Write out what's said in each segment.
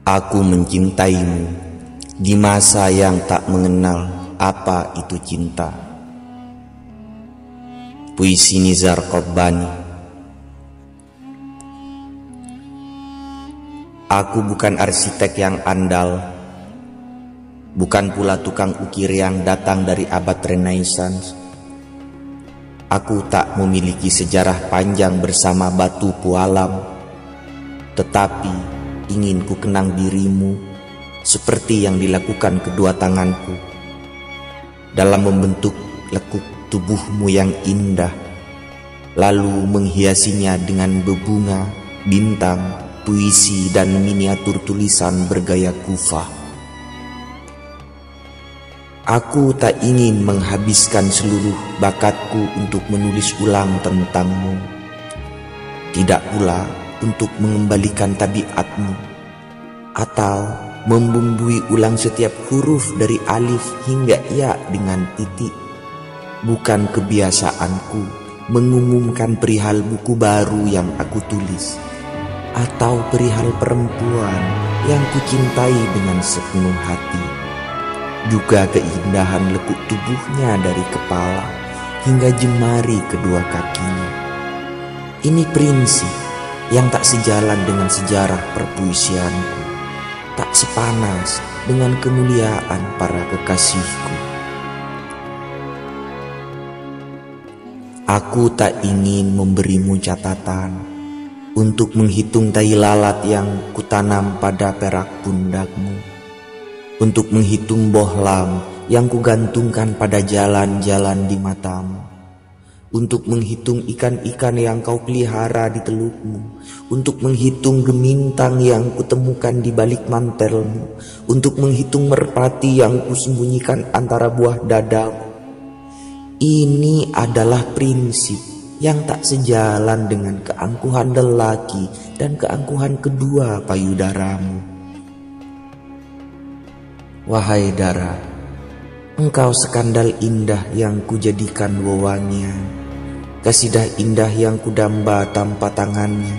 Aku mencintaimu di masa yang tak mengenal apa itu cinta. Puisi Nizar Qabbani Aku bukan arsitek yang andal, bukan pula tukang ukir yang datang dari abad Renaissance. Aku tak memiliki sejarah panjang bersama batu pualam, tetapi ingin ku kenang dirimu seperti yang dilakukan kedua tanganku dalam membentuk lekuk tubuhmu yang indah, lalu menghiasinya dengan bebunga, bintang, puisi, dan miniatur tulisan bergaya kufah. Aku tak ingin menghabiskan seluruh bakatku untuk menulis ulang tentangmu. Tidak pula untuk mengembalikan tabiatmu. Atau membumbui ulang setiap huruf dari alif hingga ya dengan titik. Bukan kebiasaanku mengumumkan perihal buku baru yang aku tulis. Atau perihal perempuan yang kucintai dengan sepenuh hati juga keindahan lekuk tubuhnya dari kepala hingga jemari kedua kakinya. Ini prinsip yang tak sejalan dengan sejarah perpuisianku, tak sepanas dengan kemuliaan para kekasihku. Aku tak ingin memberimu catatan untuk menghitung tai lalat yang kutanam pada perak pundakmu untuk menghitung bohlam yang kugantungkan pada jalan-jalan di matamu, untuk menghitung ikan-ikan yang kau pelihara di telukmu, untuk menghitung gemintang yang kutemukan di balik mantelmu, untuk menghitung merpati yang kusembunyikan antara buah dadamu. Ini adalah prinsip yang tak sejalan dengan keangkuhan lelaki dan keangkuhan kedua payudaramu. Wahai Dara, engkau skandal indah yang kujadikan wewangian, kasidah indah yang kudamba tanpa tangannya,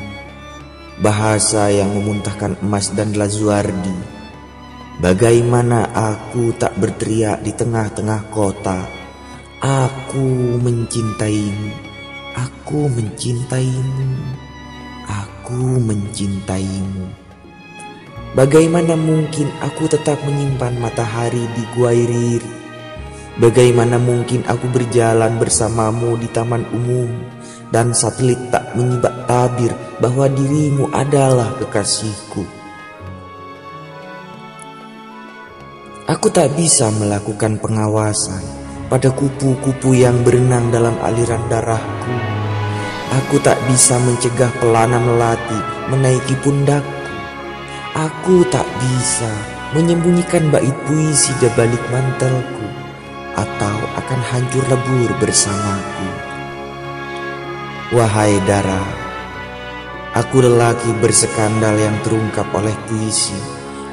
bahasa yang memuntahkan emas dan lazuardi. Bagaimana aku tak berteriak di tengah-tengah kota, aku mencintaimu, aku mencintaimu, aku mencintaimu. Bagaimana mungkin aku tetap menyimpan matahari di gua riri? Bagaimana mungkin aku berjalan bersamamu di taman umum dan satelit tak menyibak tabir bahwa dirimu adalah kekasihku? Aku tak bisa melakukan pengawasan pada kupu-kupu yang berenang dalam aliran darahku. Aku tak bisa mencegah pelana melati menaiki pundakku. Aku tak bisa menyembunyikan bait puisi di balik mantelku atau akan hancur lebur bersamaku. Wahai Dara, aku lelaki berskandal yang terungkap oleh puisi.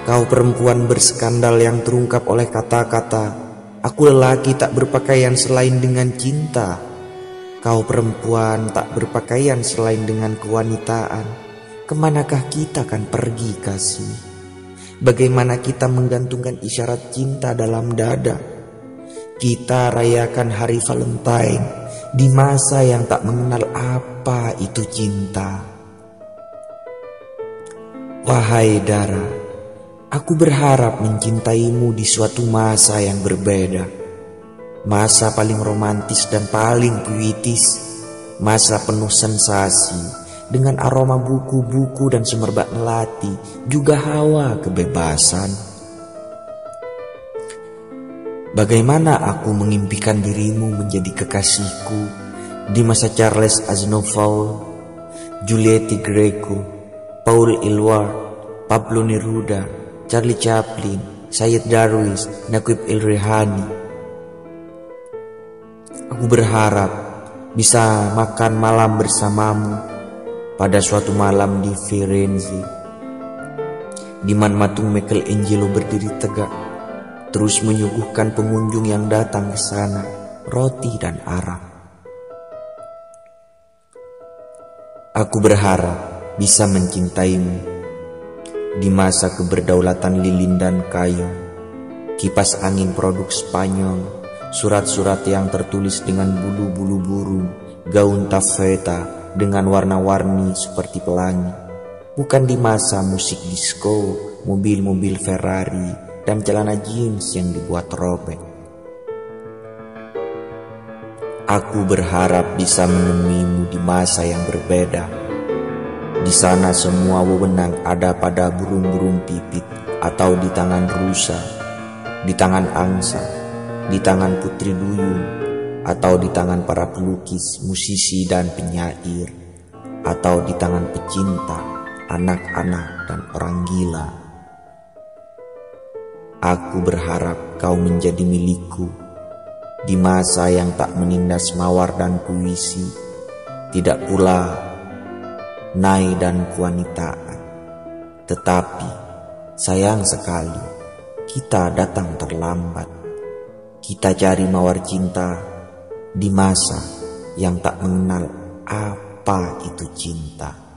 Kau perempuan berskandal yang terungkap oleh kata-kata. Aku lelaki tak berpakaian selain dengan cinta. Kau perempuan tak berpakaian selain dengan kewanitaan. Ke manakah kita akan pergi kasih? Bagaimana kita menggantungkan isyarat cinta dalam dada? Kita rayakan hari Valentine di masa yang tak mengenal apa itu cinta. Wahai Dara, aku berharap mencintaimu di suatu masa yang berbeda. Masa paling romantis dan paling puitis, masa penuh sensasi, dengan aroma buku-buku dan semerbak melati, juga hawa kebebasan. Bagaimana aku mengimpikan dirimu menjadi kekasihku di masa Charles Aznavour, Juliette Greco, Paul Eluard, Pablo Neruda, Charlie Chaplin, Syed Darwis, Naquib El-Rehani. Aku berharap bisa makan malam bersamamu pada suatu malam di Firenze, di mana matung Michelangelo berdiri tegak, terus menyuguhkan pengunjung yang datang ke sana roti dan arak. Aku berharap bisa mencintaimu Di masa keberdaulatan lilin dan kayu, kipas angin produk Spanyol, surat-surat yang tertulis dengan bulu-bulu burung, gaun tafeta dengan warna-warni seperti pelangi. Bukan di masa musik disco, mobil-mobil Ferrari, dan celana jeans yang dibuat robek. Aku berharap bisa menemuimu di masa yang berbeda. Di sana semua wewenang ada pada burung-burung pipit atau di tangan rusa, di tangan angsa, di tangan putri duyung, atau di tangan para pelukis, musisi, dan penyair, atau di tangan pecinta, anak-anak, dan orang gila. Aku berharap kau menjadi milikku di masa yang tak menindas mawar dan puisi, tidak pula naik dan kewanitaan. Tetapi sayang sekali, kita datang terlambat. Kita cari mawar cinta di masa yang tak mengenal apa itu cinta.